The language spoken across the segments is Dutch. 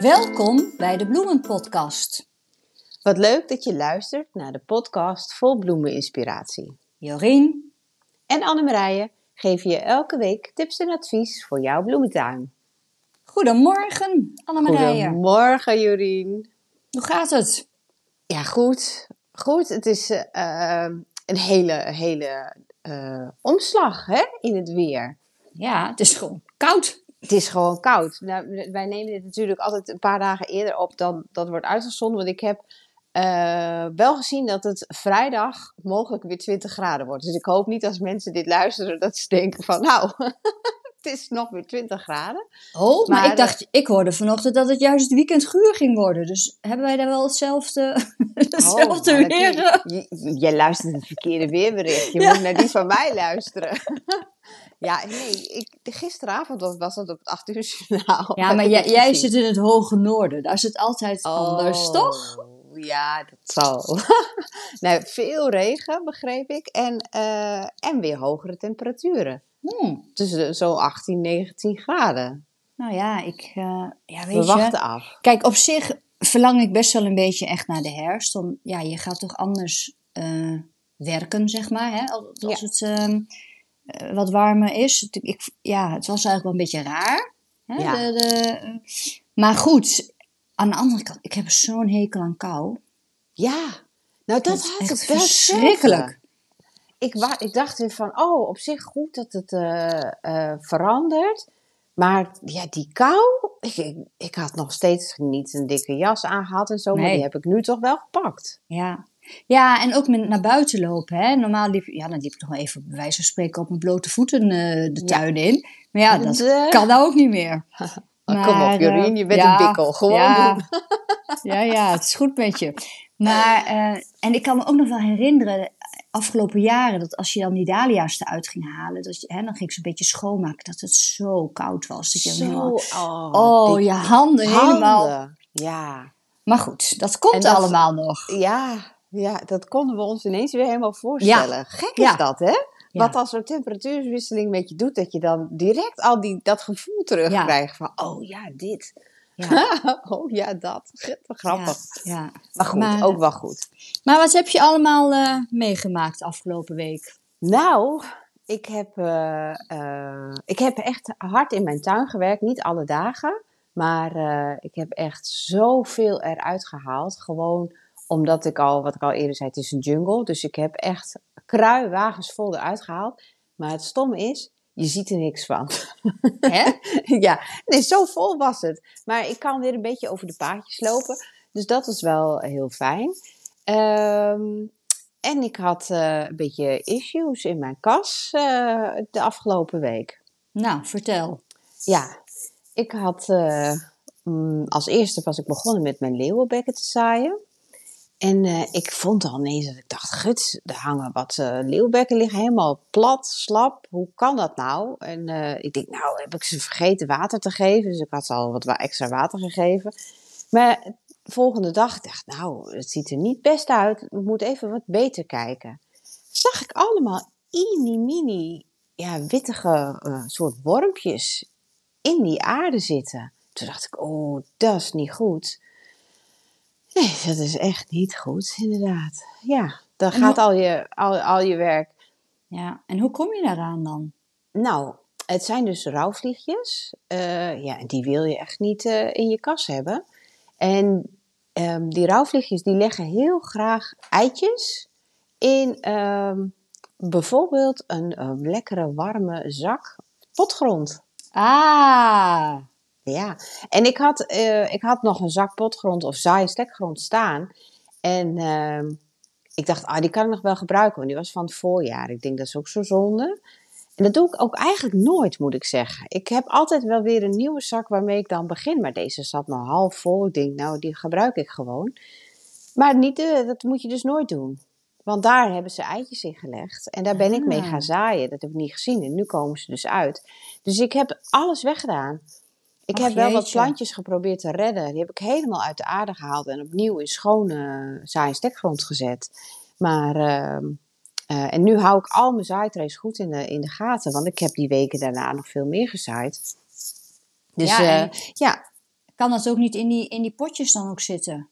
Welkom bij de Bloemenpodcast. Wat leuk dat je luistert naar de podcast vol bloemeninspiratie. Jorien en Annemarije geven je elke week tips en advies voor jouw bloementuin. Goedemorgen, Annemarije. Goedemorgen, Jorien. Hoe gaat het? Ja, goed. Goed, het is uh, een hele, hele uh, omslag hè, in het weer. Ja, het is gewoon koud. Het is gewoon koud. Nou, wij nemen dit natuurlijk altijd een paar dagen eerder op dan dat wordt uitgezonden. Want ik heb uh, wel gezien dat het vrijdag mogelijk weer 20 graden wordt. Dus ik hoop niet als mensen dit luisteren dat ze denken van nou, het is nog weer 20 graden. Oh, maar, ik dacht, ik hoorde vanochtend dat het juist het weekend guur ging worden. Dus hebben wij daar wel hetzelfde, hetzelfde oh, weer? Je, je, luistert het verkeerde weerbericht. Je moet naar die van mij luisteren. Ja, nee, ik, gisteravond was dat op het 8 uur journaal. Ja, maar jij, jij zit in het hoge noorden. Daar is het altijd anders, oh, toch? Ja, dat zal. nou, veel regen, begreep ik. En, uh, en weer hogere temperaturen. Hmm. Dus zo 18, 19 graden. Nou ja, ik uh, ja, weet We wachten af. Kijk, op zich verlang ik best wel een beetje echt naar de herfst. Om, ja, je gaat toch anders uh, werken, zeg maar. Hè? Als, als ja. het uh, wat warmer is. Ik, ja, het was eigenlijk wel een beetje raar. Hè? Ja. De, de, maar goed, aan de andere kant, ik heb zo'n hekel aan kou. Ja, nou dat, dat had ik verschrikkelijk. Ik, ik dacht weer van, oh, op zich goed dat het uh, uh, verandert. Maar ja, die kou, ik, ik, had nog steeds niet een dikke jas aangehad en zo, nee. maar die heb ik nu toch wel gepakt. Ja, ja, en ook met naar buiten lopen. Hè. Normaal liep, ja, dan liep ik nog wel even bij wijze van spreken op mijn blote voeten uh, de tuin ja. in. Maar ja, dat de... kan nou ook niet meer. Maar, Kom op, Jorien, je bent ja, een bikkel. Gewoon ja, doen. ja, ja, het is goed met je. Maar, uh, en ik kan me ook nog wel herinneren, afgelopen jaren, dat als je dan die dahlia's eruit ging halen, dat je, hè, dan ging ik ze een beetje schoonmaken, dat het zo koud was. Dat je zo, helemaal, oh, oh je handen, handen, helemaal. Ja. Maar goed, dat komt dat, allemaal nog. Ja, ja, dat konden we ons ineens weer helemaal voorstellen. Ja. Gek is ja. dat, hè? Ja. Wat als zo'n temperatuurwisseling met je doet, dat je dan direct al die, dat gevoel terugkrijgt van, oh ja, dit. Ja. oh ja, dat. Grappig. Ja, ja. Maar goed, maar, ook wel goed. Maar wat heb je allemaal uh, meegemaakt afgelopen week? Nou, ik heb, uh, uh, ik heb echt hard in mijn tuin gewerkt. Niet alle dagen. Maar ik heb echt zoveel eruit gehaald. Gewoon omdat ik al, wat ik al eerder zei, het is een jungle. Dus ik heb echt kruiwagens vol eruit gehaald. Maar het stom is, je ziet er niks van. Hè? ja, nee, zo vol was het. Maar ik kan weer een beetje over de paadjes lopen. Dus dat is wel heel fijn. Um, en ik had uh, een beetje issues in mijn kas uh, de afgelopen week. Nou, vertel. Ja, ik had uh, als eerste was ik begonnen met mijn leeuwenbekken te zaaien. En uh, ik vond al ineens dat ik dacht, gut, er hangen wat uh, leeuwbekken liggen helemaal plat, slap. Hoe kan dat nou? En uh, ik denk, nou, heb ik ze vergeten water te geven? Dus ik had ze al wat extra water gegeven. Maar de volgende dag dacht ik, nou, het ziet er niet best uit. Ik moet even wat beter kijken. Zag ik allemaal mini, ja, wittige soort wormpjes in die aarde zitten. Toen dacht ik, oh, dat is niet goed. Nee, dat is echt niet goed, inderdaad. Ja, dan en gaat hoe... al je, al, al je werk. Ja, en hoe kom je daaraan dan? Nou, het zijn dus rouwvliegjes. Uh, ja, en die wil je echt niet uh, in je kas hebben. En um, die rouwvliegjes die leggen heel graag eitjes in um, bijvoorbeeld een, een lekkere warme zak potgrond. Ah, ja, en ik had, uh, ik had nog een zak potgrond of saaie stekgrond staan. En uh, ik dacht, ah, die kan ik nog wel gebruiken, want die was van het voorjaar. Ik denk, dat is ook zo zonde. En dat doe ik ook eigenlijk nooit, moet ik zeggen. Ik heb altijd wel weer een nieuwe zak waarmee ik dan begin. Maar deze zat nog half vol. Ik denk, nou, die gebruik ik gewoon. Maar niet, uh, dat moet je dus nooit doen. Want daar hebben ze eitjes in gelegd. En daar ben ik mee gaan Ah. zaaien. Dat heb ik niet gezien. En nu komen ze dus uit. Dus ik heb alles weggedaan. Ik heb wel wat plantjes geprobeerd te redden. Die heb ik helemaal uit de aarde gehaald en opnieuw in schone zaai- en stekgrond gezet. Maar, ehm, eh, en nu hou ik al mijn zaaitrays goed in de, in de gaten, want ik heb die weken daarna nog veel meer gezaaid. Dus Ja, en- ja kan dat ook niet in die, in die potjes dan ook zitten?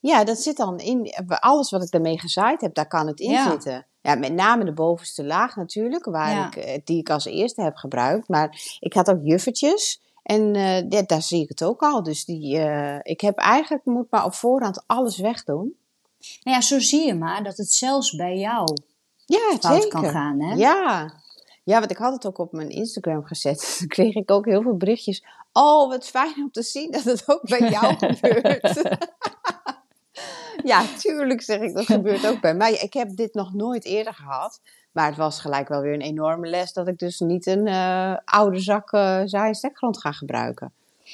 Ja, dat zit dan in. Alles wat ik daarmee gezaaid heb, daar kan het in Ja. zitten. Ja, met name de bovenste laag natuurlijk, waar Ja. ik, eh, die ik als eerste heb gebruikt. Maar ik had ook juffertjes. En eh, ja, daar zie ik het ook al. Dus die, eh, ik heb eigenlijk, moet maar op voorhand alles wegdoen. Nou ja, zo zie je maar dat het zelfs bij jou Ja, fout zeker. kan gaan, hè? Ja. ja, want ik had het ook op mijn Instagram gezet. Toen kreeg ik ook heel veel berichtjes. Oh, wat fijn om te zien dat het ook bij jou gebeurt. ja, tuurlijk zeg ik, dat gebeurt ook bij mij. Ik heb dit nog nooit eerder gehad. Maar het was gelijk wel weer een enorme les dat ik dus niet een eh, oude zak eh zaai- en stekgrond ga gebruiken.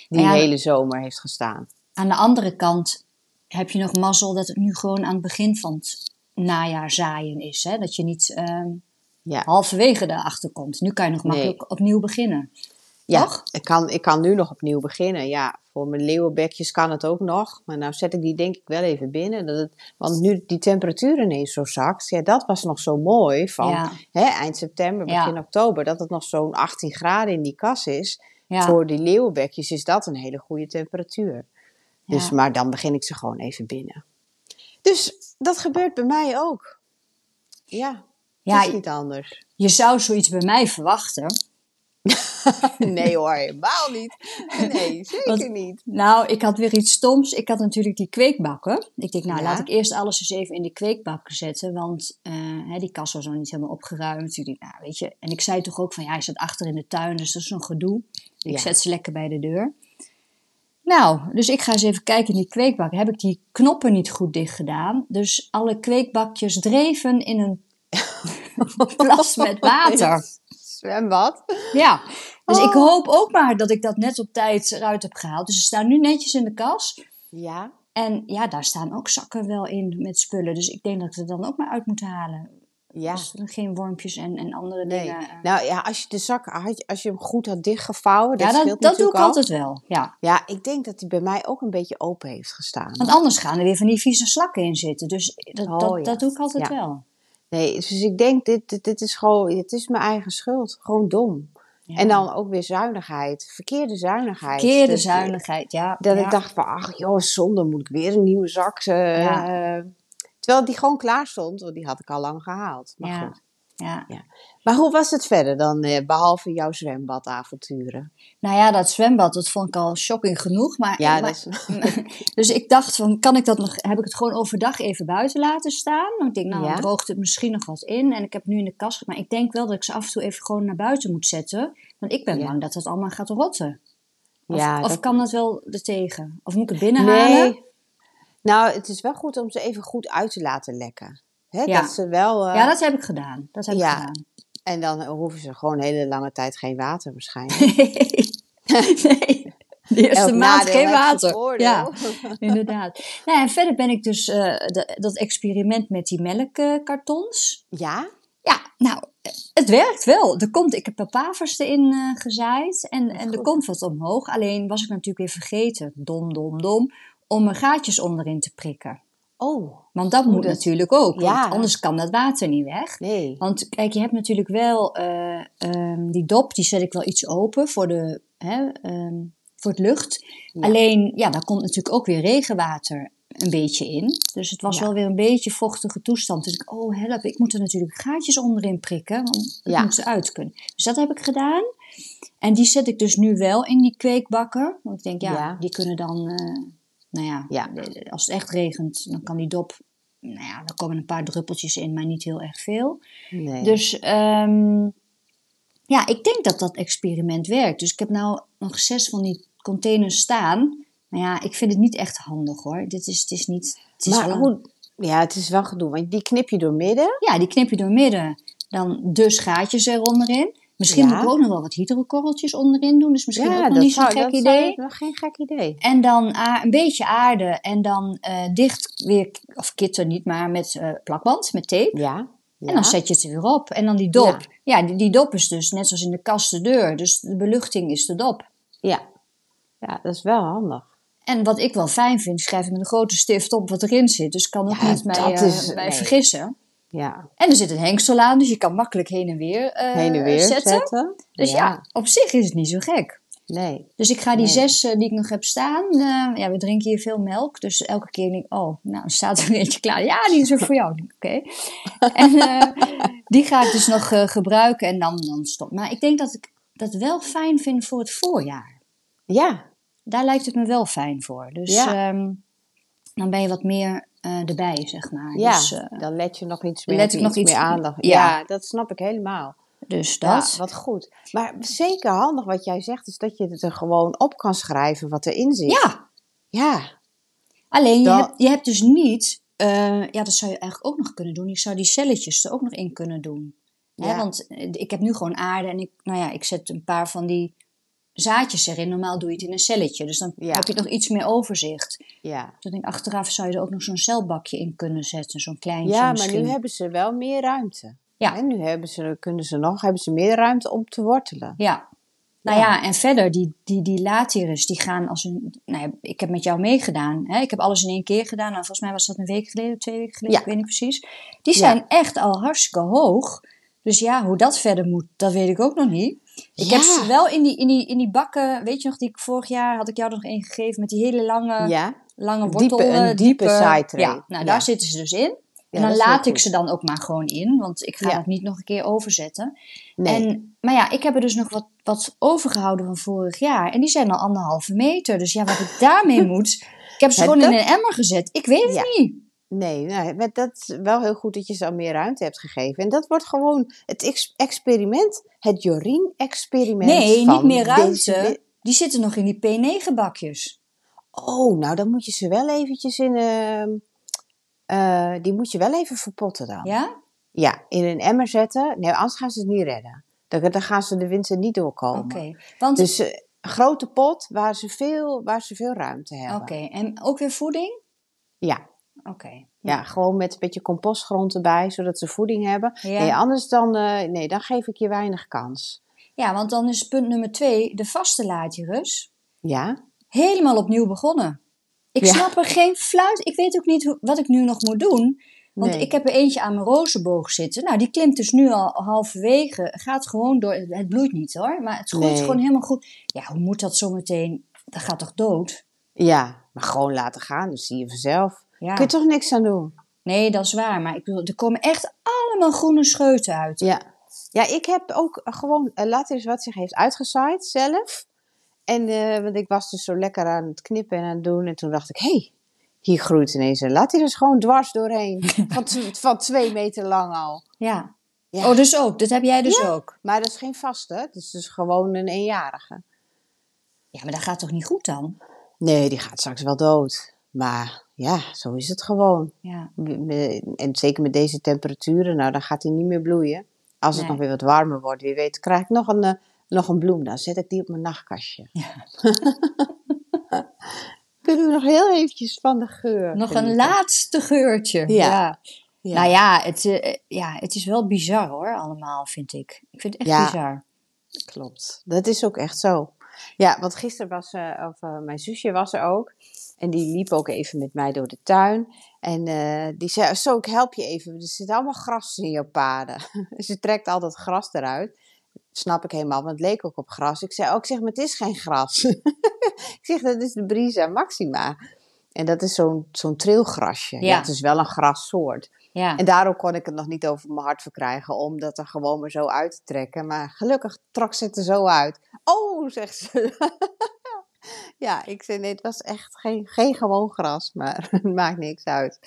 Die Ja. de hele zomer heeft gestaan. Aan de andere kant heb je nog mazzel dat het nu gewoon aan het begin van het najaar zaaien is. Hè? Dat je niet ehm, Ja. halverwege erachter komt. Nu kan je nog Nee. makkelijk opnieuw beginnen. Ja, Toch? ik kan, ik kan nu nog opnieuw beginnen. Ja, voor mijn leeuwenbekjes kan het ook nog. Maar nou zet ik die denk ik wel even binnen. Dat het, want nu die temperatuur ineens zo zakt. Ja, dat was nog zo mooi van Ja. hè, eind september, Ja. begin oktober. Dat het nog zo'n 18 graden in die kas is. Ja. Voor die leeuwenbekjes is dat een hele goede temperatuur. Dus, maar dan begin ik ze gewoon even binnen. Dus dat gebeurt bij mij ook. Ja, het Ja, is niet anders. Je zou zoiets bij mij verwachten. Nee hoor, helemaal niet. Nee, zeker Want- niet. Nou, ik had weer iets stoms. Ik had natuurlijk die kweekbakken. Ik denk, nou, Ja. laat ik eerst alles eens even in de kweekbakken zetten. Want eh, hè, die kast was nog niet helemaal opgeruimd. Ik denk, nou, weet je. En ik zei toch ook van, ja, hij zat achter in de tuin, dus dat is nog gedoe. Ik Ja. zet ze lekker bij de deur. Nou, dus ik ga eens even kijken in die kweekbak. Heb ik die knoppen niet goed dicht gedaan? Dus alle kweekbakjes dreven in een plas met water. Zwembad. Ja, dus ik Oh. hoop ook maar dat ik dat net op tijd eruit heb gehaald. Dus ze staan nu netjes in de kas. Ja. En ja, daar staan ook zakken wel in met spullen. Dus ik denk dat ik het dan ook maar uit moet halen. Ja. Dus er geen wormpjes en, en andere Nee. dingen. eh. Nou ja, als je de zak, had- als je hem goed had dichtgevouwen, dat ja, dat, dat doe ik al. altijd wel. Ja. Ja, ik denk dat hij bij mij ook een beetje open heeft gestaan. Want anders gaan er weer van die vieze slakken in zitten. Dus dat, Oh, dat, ja. dat doe ik altijd Ja. wel. Nee, dus ik denk, dit, dit, dit is gewoon, het is mijn eigen schuld. Gewoon dom. Ja. En dan ook weer zuinigheid. Verkeerde zuinigheid. Verkeerde Dus, zuinigheid, ja. Dat ja. ik dacht van, ach joh, zonde, moet ik weer een nieuwe zak. eh, Ja. eh, terwijl die gewoon klaar stond, want die had ik al lang gehaald. Maar goed. Ja. Maar hoe was het verder dan, eh, behalve jouw zwembadavonturen? Nou ja, dat zwembad, dat vond ik al shocking genoeg. Maar, Ja, maar- dat is... Dus ik dacht van, kan ik dat nog, heb ik het gewoon overdag even buiten laten staan? Want ik denk, nou, Ja. dan droogt het misschien nog wat in. En ik heb nu in de kast. Maar ik denk wel dat ik ze af en toe even gewoon naar buiten moet zetten. Want ik ben Ja. bang dat het allemaal gaat rotten. Of, Ja, of dat- kan dat wel er tegen? Of moet ik het binnenhalen? Nee. Nou, het is wel goed om ze even goed uit te laten lekken. Hè, Ja. Dat ze wel... eh, Ja, dat heb ik gedaan. Dat heb Ja. ik gedaan. En dan hoeven ze gewoon een hele lange tijd geen water waarschijnlijk. nee. De eerste maand geen water. Ja, inderdaad. Nou, en verder ben ik dus eh, de- dat experiment met die melkkartons. Ja? Ja, nou, het werkt wel. Er komt, ik heb papavers erin eh, gezaaid en, en er komt wat omhoog. Alleen was ik natuurlijk weer vergeten, dom, dom, dom, om er gaatjes onderin te prikken. Oh, Want dat moet natuurlijk ook, want Ja. anders kan dat water niet weg. nee. Want kijk, je hebt natuurlijk wel eh, ehm, die dop, die zet ik wel iets open voor, de, hè, ehm, voor het lucht. Ja. Alleen, ja, daar komt natuurlijk ook weer regenwater een beetje in. Dus het was Ja. wel weer een beetje vochtige toestand. Dus ik, oh help, ik moet er natuurlijk gaatjes onderin prikken, want het moet eruit kunnen. Dus dat heb ik gedaan. En die zet ik dus nu wel in die kweekbakken. Want ik denk, ja, Ja. die kunnen dan, eh, nou ja, Ja. als het echt regent, dan kan die dop, nou ja, dan komen een paar druppeltjes in, maar niet heel erg veel. nee. Dus ehm, ja, ik denk dat dat experiment werkt. Dus ik heb nou nog zes van die containers staan. Maar ja, ik vind het niet echt handig hoor. Dit is, het is niet. Het is maar wel hoe... Ja, het is wel gedoe, want die knip je door midden. Ja, die knip je door midden. Dan dus gaatjes er onderin. Misschien Ja. moet ik ook nog wel wat hydrokorreltjes onderin doen. Dus misschien ja, ook nog dat niet zo'n gek dat idee. wel geen gek idee. En dan een beetje aarde en dan eh, dicht weer, of kitten niet, maar met eh, plakband, met tape. Ja. ja. En dan zet je het er weer op. En dan die dop. Ja, die, die dop is dus net zoals in de kast de deur. Dus de beluchting is de dop. Ja. Ja, dat is wel handig. En wat ik wel fijn vind, schrijf ik met een grote stift op wat erin zit. Dus ik kan ook niet mij, dat is- mij nee. vergissen. Ja. En er zit een hengsel aan, dus je kan makkelijk heen en weer, eh, Heen en weer zetten. zetten. Dus ja. op zich is het niet zo gek. Nee. Dus ik ga die Nee. zes eh, die ik nog heb staan. eh, ja, we drinken hier veel melk. Dus elke keer denk ik, oh, nou, staat er eentje klaar. Ja, die is er voor jou. Oké. En die ga ik dus nog gebruiken en dan, dan stop. Maar ik denk dat ik dat wel fijn vind voor het voorjaar. Ja, Daar lijkt het me wel fijn voor. Dus Ja. ehm, dan ben je wat meer eh, erbij, zeg maar. ja. Dus, eh, dan let je nog iets meer, let ik nog iets meer aandacht. ja. Ja. dat snap ik helemaal. dus Ja, dat. wat goed. Maar zeker handig wat jij zegt, is dat je het er gewoon op kan schrijven wat erin zit. Ja, Ja, Alleen je, hebt, je hebt dus niet, eh, ja, dat zou je eigenlijk ook nog kunnen doen. Je zou die celletjes er ook nog in kunnen doen. Hè, Ja. want eh, ik heb nu gewoon aarde en ik, nou ja, ik zet een paar van die zaadjes erin. Normaal doe je het in een celletje, dus dan Ja. heb je nog iets meer overzicht. ja. Ik achteraf zou je er ook nog zo'n celbakje in kunnen zetten, zo'n kleintje ja maar misschien. nu hebben ze wel meer ruimte. Ja. En nu hebben ze, kunnen ze nog, hebben ze meer ruimte om te wortelen. Ja. Nou ja, en verder, die, die, die latirus, die gaan als een... Nou ja, ik heb met jou meegedaan. Hè? Ik heb alles in één keer gedaan. Nou, volgens mij was dat een week geleden, twee weken geleden, Ja. ik weet niet precies. Die zijn echt al hartstikke hoog. Dus ja, hoe dat verder moet, dat weet ik ook nog niet. Ik Ja. heb ze wel in die, in, die, in die bakken, weet je nog, die ik vorig jaar had ik jou er nog één gegeven met die hele lange, Ja, lange Een wortel. diepe- een eh, diepe zijtray. Ja, nou Ja. daar zitten ze dus in. En dan laat ik goed. ze dan ook maar gewoon in, want ik ga dat niet nog een keer overzetten. nee. En, maar ja, ik heb er dus nog wat, wat overgehouden van vorig jaar. En die zijn al anderhalve meter. Dus ja, wat ik daarmee moet. Ik heb ze gewoon in een emmer gezet. Ik weet het niet. Nee, nou, maar dat is wel heel goed dat je ze al meer ruimte hebt gegeven. En dat wordt gewoon het ex- experiment, het Jorien-experiment. Nee, van niet meer ruimte. deze- Die zitten nog in die P9-bakjes. Oh, nou dan moet je ze wel eventjes in. ehm, eh, die moet je wel even verpotten dan. Ja? Ja, in een emmer zetten. Nee, anders gaan ze het niet redden. Dan, dan gaan ze de winter niet doorkomen. Oké. Want, Dus eh, een grote pot waar ze, veel, waar ze veel ruimte hebben. oké. En ook weer voeding? Ja. Oké. Ja, gewoon met een beetje compostgrond erbij, zodat ze voeding hebben. Ja. Nee, anders dan, eh, nee, dan geef ik je weinig kans. Ja, want dan is punt nummer twee, de vaste laadjerus. Ja? Helemaal opnieuw begonnen. Ik Ja. snap er geen fluit. Ik weet ook niet wat ik nu nog moet doen. Want Nee. ik heb er eentje aan mijn rozenboog zitten. Nou, die klimt dus nu al halverwege. Gaat gewoon door. Het bloeit niet hoor, maar het groeit Nee. gewoon helemaal goed. Ja, hoe moet dat zometeen? Dat gaat toch dood? Ja, maar gewoon laten gaan, dan zie je vanzelf. Ja. Kun je toch niks aan doen? Nee, dat is waar. Maar ik bedoel, er komen echt allemaal groene scheuten uit. Ja. Ja, ik heb ook gewoon, uh, laat eens wat zich heeft uitgezaaid zelf. En, eh, want ik was dus zo lekker aan het knippen en aan het doen. En toen dacht ik, hé, hey, hier groeit ineens een laat dus gewoon dwars doorheen. van, tw- van twee meter lang al. Ja. Ja. Oh, dus ook. Dat heb jij dus Ja. ook. Maar dat is geen vaste, het is dus gewoon een eenjarige. Ja, maar dat gaat toch niet goed dan? Nee, die gaat straks wel dood. Maar ja, zo is het gewoon. Ja. En zeker met deze temperaturen, nou dan gaat hij niet meer bloeien. Als het Nee. nog weer wat warmer wordt, wie weet, krijg ik nog een, eh, nog een bloem. Dan zet ik die op mijn nachtkastje. Ja. Kunnen we nog heel eventjes van de geur Nog een laatste geurtje. Ja. Ja. Nou ja het, eh, ja, het is wel bizar hoor, allemaal, vind ik. Ik vind het echt Ja. bizar. Klopt. Dat is ook echt zo. Ja, want gisteren was eh, of, mijn zusje was er ook. En die liep ook even met mij door de tuin. En eh, die zei, zo, ik help je even. Er zit allemaal gras in je paden. Ze trekt altijd gras eruit. Snap ik helemaal, want het leek ook op gras. Ik zei, oh, ik zeg, maar het is geen gras. ik zeg, dat is de Brisa maxima. En dat is zo'n zo'n trilgrasje. Ja. Ja. het is wel een grassoort. Ja. En daarom kon ik het nog niet over mijn hart verkrijgen om dat er gewoon maar zo uit te trekken. Maar gelukkig trok ze het er zo uit. Oh, zegt ze. ja, ik zei nee, het was echt geen, geen gewoon gras, maar het maakt niks uit.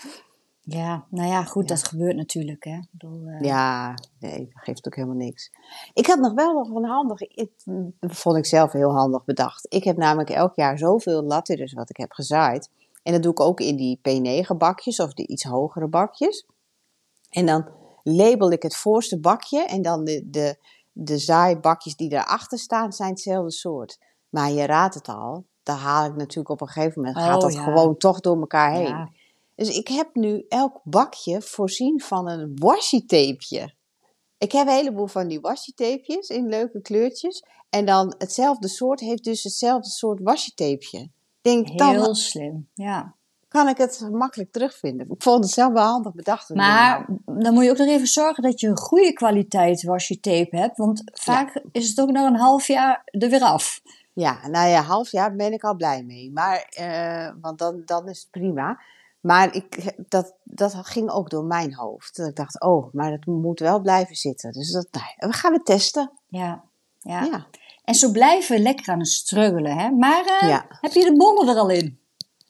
ja, nou ja, goed, Ja. dat gebeurt natuurlijk, hè. Ik bedoel, eh, Ja, nee, dat geeft ook helemaal niks. Ik had nog wel nog een handig, ik, dat vond ik zelf heel handig bedacht. Ik heb namelijk elk jaar zoveel lattides wat ik heb gezaaid. En dat doe ik ook in die P9 bakjes of die iets hogere bakjes. En dan label ik het voorste bakje en dan de, de, de zaaibakjes die daarachter staan zijn hetzelfde soort. Maar je raadt het al, daar haal ik natuurlijk op een gegeven moment, gaat Oh, dat ja. gewoon toch door elkaar heen. ja. Dus ik heb nu elk bakje voorzien van een washi-tapeje. Ik heb een heleboel van die washi-tapejes in leuke kleurtjes. En dan hetzelfde soort heeft dus hetzelfde soort washi-tapeje. Denk, dan Heel slim, ja. kan ik het makkelijk terugvinden. Ik vond het zelf wel handig bedacht. Maar dan moet je ook nog even zorgen dat je een goede kwaliteit washi tape hebt. Want vaak is het ook na een half jaar er weer af. Ja, nou ja, half jaar ben ik al blij mee. Maar, eh, want dan, dan is het prima. Maar ik, dat, dat ging ook door mijn hoofd. Dat ik dacht, oh, maar het moet wel blijven zitten. Dus dat, nou, we gaan het testen. Ja, ja. Ja. En zo blijven we lekker aan het struggelen, hè? Maar eh, Ja. heb je de bollen er al in?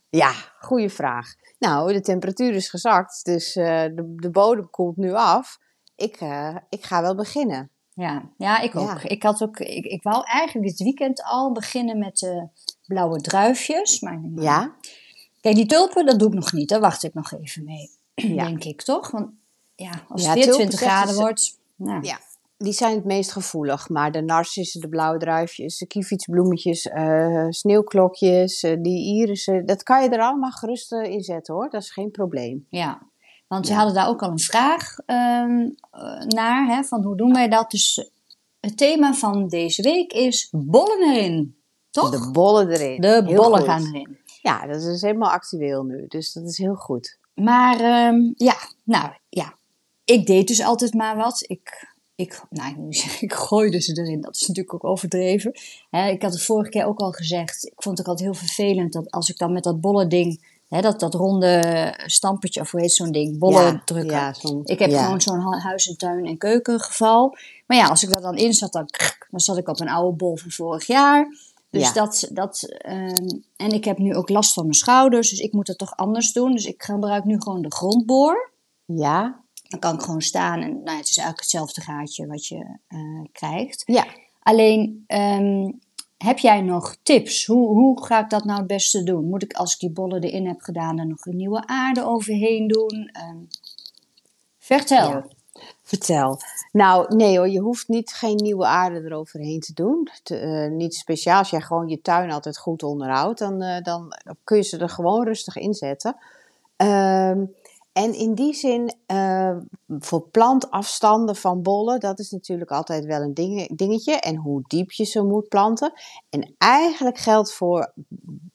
Ja, goede vraag. Nou, de temperatuur is gezakt, dus eh, de, de bodem koelt nu af. Ik, eh, ik ga wel beginnen. Ja, ja ik ook. Ja. Ik, had ook ik, ik wou eigenlijk dit weekend al beginnen met de blauwe druifjes. Maar Ja? Kijk, die tulpen, dat doe ik nog niet. Daar wacht ik nog even mee, Ja. denk ik, toch? Want ja, als Ja, het weer tulpen 20 zeggen graden wordt... Nou, Ja. Die zijn het meest gevoelig, maar de narcissen, de blauwe druifjes, de kievietsbloemetjes, eh, sneeuwklokjes, eh, die irissen, dat kan je er allemaal gerust eh, in zetten hoor, dat is geen probleem. Ja, want we Ja. hadden daar ook al een vraag eh, naar, hè, van hoe doen wij dat? Dus het thema van deze week is bollen erin, toch? De bollen erin. De Heel bollen goed. gaan erin. Ja, dat is helemaal actueel nu, dus dat is heel goed. Maar ehm, ja, nou ja, ik deed dus altijd maar wat. Ik, ik, nou, ik gooide ze erin. Dat is natuurlijk ook overdreven. Ik had het vorige keer ook al gezegd. Ik vond het ook altijd heel vervelend dat als ik dan met dat bolle ding, hè, dat, dat ronde stampertje, of hoe heet zo'n ding, bollen ja, drukken. Ja, Ik heb ja. gewoon zo'n hu- huis- en tuin- en keukengeval. Maar ja, als ik daar dan in zat, dan, dan zat ik op een oude bol van vorig jaar. Dus dat, dat ehm, en ik heb nu ook last van mijn schouders, dus ik moet het toch anders doen. Dus ik gebruik nu gewoon de grondboor. Ja, Dan kan ik gewoon staan en nou, het is eigenlijk hetzelfde gaatje wat je eh, krijgt. ja. Alleen, ehm, heb jij nog tips? Hoe, hoe ga ik dat nou het beste doen? Moet ik als ik die bollen erin heb gedaan, er nog een nieuwe aarde overheen doen? Ehm, vertel. Vertel. Nou, nee hoor, je hoeft niet geen nieuwe aarde eroverheen te doen. Eh, niet speciaal. Als jij gewoon je tuin altijd goed onderhoudt, dan, eh, dan kun je ze er gewoon rustig in zetten. Ehm, en in die zin, eh, voor plantafstanden van bollen, dat is natuurlijk altijd wel een ding, dingetje. En hoe diep je ze moet planten. En eigenlijk geldt voor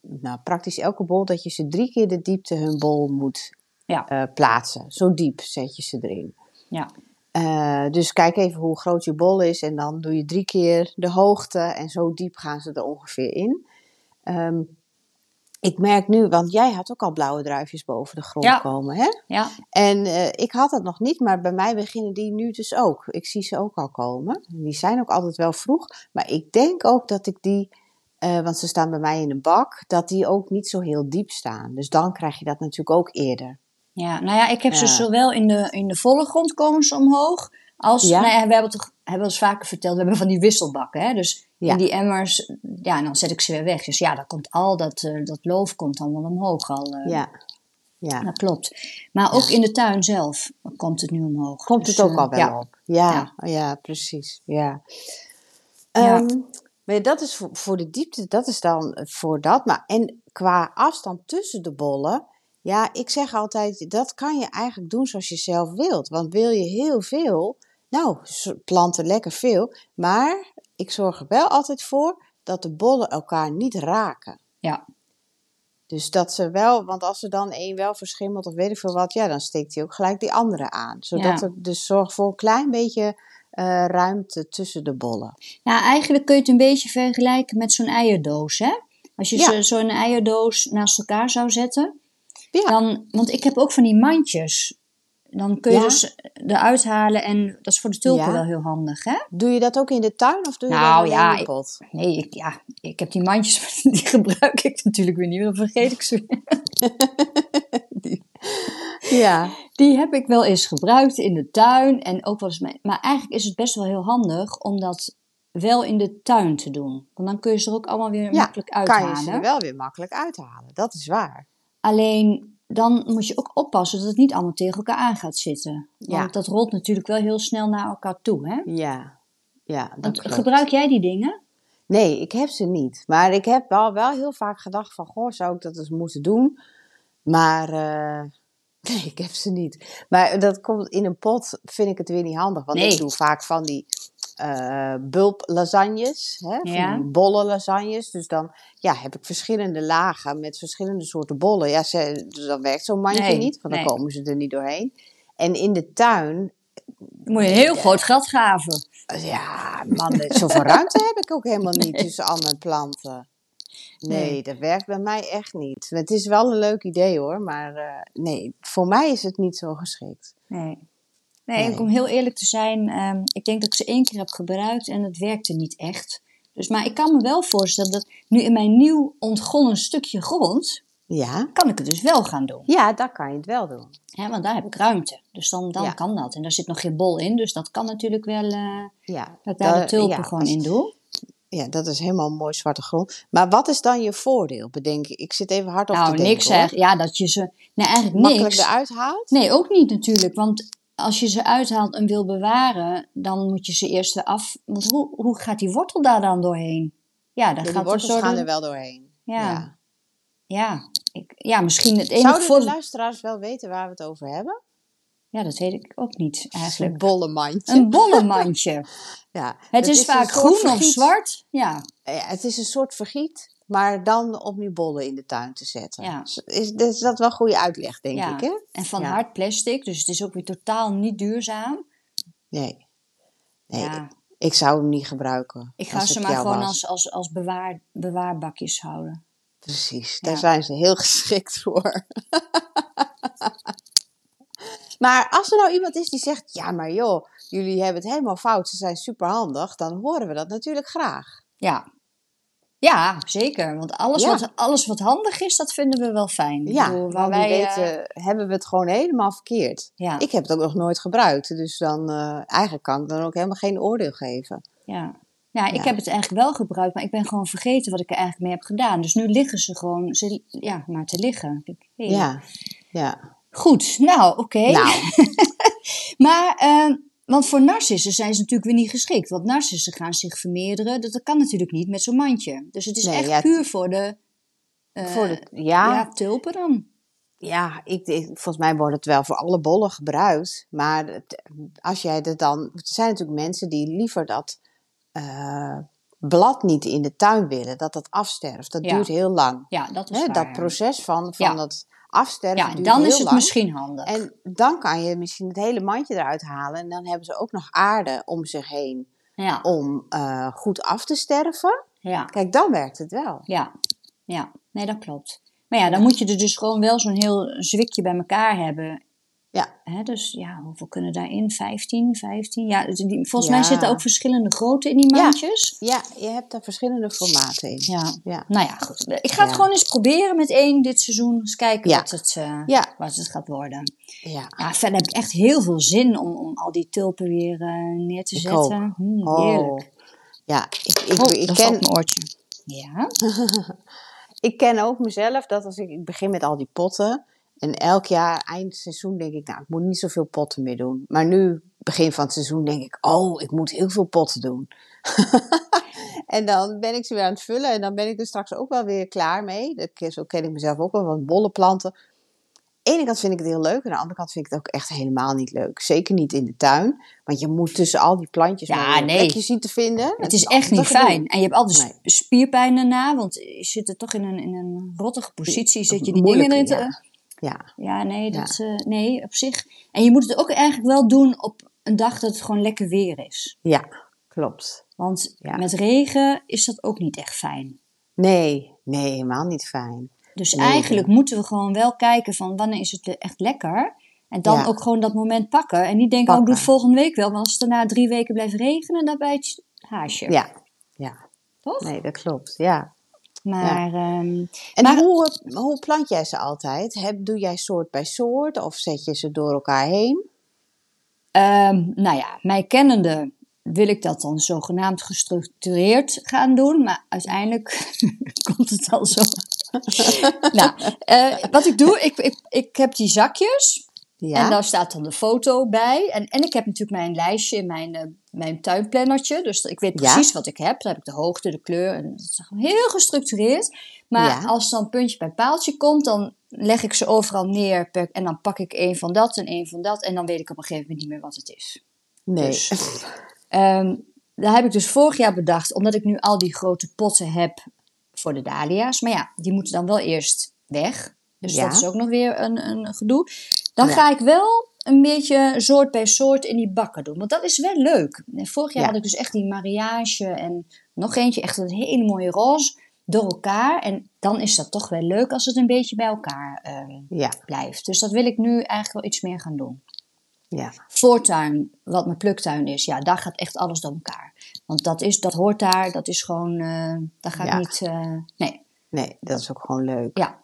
nou, praktisch elke bol dat je ze drie keer de diepte hun bol moet Ja. eh, plaatsen. Zo diep zet je ze erin. Ja. Eh, dus kijk even hoe groot je bol is en dan doe je drie keer de hoogte en zo diep gaan ze er ongeveer in. Ehm, ik merk nu, want jij had ook al blauwe druifjes boven de grond Ja. komen, hè? Ja, En eh, ik had dat nog niet, maar bij mij beginnen die nu dus ook. Ik zie ze ook al komen. Die zijn ook altijd wel vroeg, maar ik denk ook dat ik die, eh, want ze staan bij mij in een bak, dat die ook niet zo heel diep staan. Dus dan krijg je dat natuurlijk ook eerder. Ja, nou ja, ik heb ze zowel in de, in de volle grond komen ze omhoog. Als, Ja. nou ja, we hebben toch hebben eens vaker verteld, we hebben van die wisselbakken. Hè? Dus Ja. in die emmers, ja, en dan zet ik ze weer weg. Dus ja, dan komt al dat, eh, dat loof komt dan wel omhoog al. eh, Ja, ja. Dat klopt. Maar ook in de tuin zelf komt het nu omhoog. Komt Dus, het ook eh, al wel ja. op? Ja, ja. precies. Ja. Ehm, maar dat is voor, voor de diepte, dat is dan voor dat. Maar en qua afstand tussen de bollen, ja, ik zeg altijd, dat kan je eigenlijk doen zoals je zelf wilt. Want wil je heel veel, nou, planten lekker veel. Maar ik zorg er wel altijd voor dat de bollen elkaar niet raken. Ja, Dus dat ze wel, want als er dan één wel verschimmelt of weet ik veel wat, ja, dan steekt hij ook gelijk die andere aan. Zodat Ja. dus zorg voor een klein beetje eh, ruimte tussen de bollen. Ja, eigenlijk kun je het een beetje vergelijken met zo'n eierdoos, hè? Als je Ja. zo- zo'n eierdoos naast elkaar zou zetten, Ja. dan, want ik heb ook van die mandjes. Dan kun je Ja. dus eruit halen en dat is voor de tulpen Ja. wel heel handig, hè? Doe je dat ook in de tuin of doe je Nou, dat ja, in de ik- pot? Nee, ik, ja, ik heb die mandjes, die gebruik ik natuurlijk weer niet, dan vergeet ik ze weer. Ja. Die heb ik wel eens gebruikt in de tuin en ook wel eens. Maar eigenlijk is het best wel heel handig om dat wel in de tuin te doen. Want dan kun je ze er ook allemaal weer Ja, makkelijk kan uithalen. je ze er wel weer makkelijk uithalen. Dat is waar. Alleen dan moet je ook oppassen dat het niet allemaal tegen elkaar aan gaat zitten. Want Ja. dat rolt natuurlijk wel heel snel naar elkaar toe. Hè? Ja. Ja, dat Want gebruik jij die dingen? Nee, ik heb ze niet. Maar ik heb wel, wel heel vaak gedacht van, goh, zou ik dat eens moeten doen? Maar eh, nee, ik heb ze niet. Maar dat komt in een pot, vind ik het weer niet handig. Want Nee. ik doe vaak van die eh bulplasagnes, hè, van Ja. die bolle lasagnes. Dus dan ja, heb ik verschillende lagen met verschillende soorten bollen. Ja, ze, dus dan werkt zo'n mandje Nee, niet, want dan nee. komen ze er niet doorheen. En in de tuin, moet je heel groot gat graven. ja, man, zoveel ruimte heb ik ook helemaal niet tussen al mijn planten. Nee, Nee. dat werkt bij mij echt niet. Het is wel een leuk idee hoor, maar eh, nee, voor mij is het niet zo geschikt. Nee. Nee, Nee. om heel eerlijk te zijn, ehm, ik denk dat ik ze één keer heb gebruikt en het werkte niet echt. Dus, maar ik kan me wel voorstellen dat nu in mijn nieuw ontgonnen stukje grond, Ja, kan ik het dus wel gaan doen. ja daar kan je het wel doen. Hè, want daar heb ik ruimte. Dus dan, dan Ja. kan dat. En daar zit nog geen bol in, dus dat kan natuurlijk wel eh, Ja, dat ik daar de dat- tulpen ja, gewoon als- in doe. Ja, dat is helemaal mooi zwarte grond. Maar wat is dan je voordeel, bedenk ik? Ik zit even hard op te Nou, denken. niks hoor. zeg. Ja, dat je ze... Nee, eigenlijk Makkelijk niks. eruit haalt? Nee, ook niet natuurlijk. Want als je ze uithaalt en wil bewaren, dan moet je ze eerst weer af... Want hoe, hoe gaat die wortel daar dan doorheen? Ja, daar Ja, die gaat wortels een gaan er wel doorheen. Ja, ja. Ik, ja, misschien het enige Zouden de voordeel... luisteraars wel weten waar we het over hebben? Ja, dat weet ik ook niet Een eigenlijk. bolle mandje. Een bollemandje. ja, Het is, een vaak groen of zwart. Ja, Ja, het is een soort vergiet, maar dan om die bollen in de tuin te zetten. Ja. Is, is dat wel goede uitleg, denk ja. ik, hè? En van Ja. hard plastic, dus het is ook weer totaal niet duurzaam. Nee. Nee, Ja. ik zou hem niet gebruiken. Ik ga ze maar gewoon was. als, als, als bewaar, bewaarbakjes houden. Precies, daar zijn ze heel geschikt voor. maar als er nou iemand is die zegt: Ja, maar joh, jullie hebben het helemaal fout, ze zijn superhandig, dan horen we dat natuurlijk graag. Ja. Ja, zeker. Want alles, Ja. wat, alles wat handig is, dat vinden we wel fijn. Ik Ja, bedoel, waar wij weten, hebben we het gewoon helemaal verkeerd. ja, Ik heb het ook nog nooit gebruikt, dus dan eh, eigenlijk kan ik dan ook helemaal geen oordeel geven. ja. Ja, ik Ja. heb het eigenlijk wel gebruikt, maar ik ben gewoon vergeten wat ik er eigenlijk mee heb gedaan. Dus nu liggen ze gewoon ze, ja, maar te liggen. Hey. Ja, ja. Goed, nou oké. Nou, Maar, eh, want voor narcissen zijn ze natuurlijk weer niet geschikt. Want narcissen gaan zich vermeerderen. Dat, dat kan natuurlijk niet met zo'n mandje. Dus het is Nee, echt ja. puur voor de, eh, voor de, ja. ja, tulpen dan. Ja, ik, ik- volgens mij wordt het wel voor alle bollen gebruikt. Maar het- als jij het dan. Er zijn natuurlijk mensen die liever dat eh, blad niet in de tuin willen, dat dat afsterft. Dat Ja. duurt heel lang. Ja, dat is Hè, waar. dat proces van, van dat afsterven Ja, dan is het lang. misschien handig. En dan kan je misschien het hele mandje eruit halen. En dan hebben ze ook nog aarde om zich heen ja, om eh, goed af te sterven. ja, Kijk, dan werkt het wel. ja, ja. Nee, dat klopt. Maar ja, dan moet je er dus gewoon wel zo'n heel zwikje bij elkaar hebben. Ja. Hè, dus ja, hoeveel kunnen daarin? 15, 15? Ja, dus die, volgens Ja. mij zitten ook verschillende grootte in die mandjes. Ja, je hebt daar verschillende formaten in. Ja. Ja. Nou ja, goed. Ik ga het gewoon eens proberen met één dit seizoen. Eens kijken wat, het, Ja. wat het gaat worden. ja. Ja, verder heb ik echt heel veel zin om, om al die tulpen weer eh, neer te Ik zetten. Hmm, heerlijk. Ja, ik, ik, Oh, ik, daar ken, mijn oortje. Ja. ik ken ook mezelf dat als ik, ik begin met al die potten. En elk jaar, eind seizoen, denk ik, nou, ik moet niet zoveel potten meer doen. Maar nu, begin van het seizoen, denk ik, oh, ik moet heel veel potten doen. en dan ben ik ze weer aan het vullen en dan ben ik er straks ook wel weer klaar mee. Dat- Zo ken ik mezelf ook wel, want bolle planten. Aan de ene kant vind ik het heel leuk, en aan de andere kant vind ik het ook echt helemaal niet leuk. Zeker niet in de tuin, want je moet tussen al die plantjes Ja, een nee. plekje zien te vinden. Het is echt niet fijn. En je hebt altijd Nee. sp- spierpijn daarna, want je zit er toch in een, in een rottige positie. Zit je die dingen erin te... ja. Ja, Ja, nee, dat, eh, nee, op zich. En je moet het ook eigenlijk wel doen op een dag dat het gewoon lekker weer is. ja, klopt. Want Ja. met regen is dat ook niet echt fijn. Nee, nee, helemaal niet fijn. Dus Nee, eigenlijk moeten we gewoon wel kijken van wanneer is het echt lekker. En dan Ja. ook gewoon dat moment pakken. En niet denken, oh, ik doe het volgende week wel. Want als het daarna drie weken blijft regenen, dan bijt je het haasje. Ja, ja, Toch? nee, dat klopt. Ja. Maar ehm, En Maar- hoe, hoe plant jij ze altijd? Heb, doe jij soort bij soort of zet je ze door elkaar heen? Ehm, nou ja, mij kennende wil ik dat dan zogenaamd gestructureerd gaan doen. Maar uiteindelijk komt het al zo. nou, eh, wat ik doe, ik, ik, ik heb die zakjes. Ja, En daar staat dan de foto bij. En, en ik heb natuurlijk mijn lijstje in mijn, eh, mijn tuinplannertje. Dus ik weet Ja. precies wat ik heb. Dan heb ik de hoogte, de kleur. En het is heel gestructureerd. Maar Ja. als dan puntje bij paaltje komt, dan leg ik ze overal neer. Per, en dan pak ik één van dat en één van dat. En dan weet ik op een gegeven moment niet meer wat het is. nee. dus- Ehm daar heb ik dus vorig jaar bedacht, omdat ik nu al die grote potten heb voor de dahlia's. Maar ja, die moeten dan wel eerst weg. Dus Ja. dat is ook nog weer een, een gedoe. Dan Ja. ga ik wel een beetje soort bij soort in die bakken doen. Want dat is wel leuk. Vorig jaar Ja. had ik dus echt die mariage en nog eentje, echt een hele mooie roze, door elkaar. En dan is dat toch wel leuk als het een beetje bij elkaar eh, Ja, blijft. Dus dat wil ik nu eigenlijk wel iets meer gaan doen. ja, Voortuin, wat mijn pluktuin is, ja, daar gaat echt alles door elkaar. Want dat, is, dat hoort daar, dat is gewoon, eh daar ga ik Ja. niet, eh, nee, nee, dat is ook gewoon leuk. ja.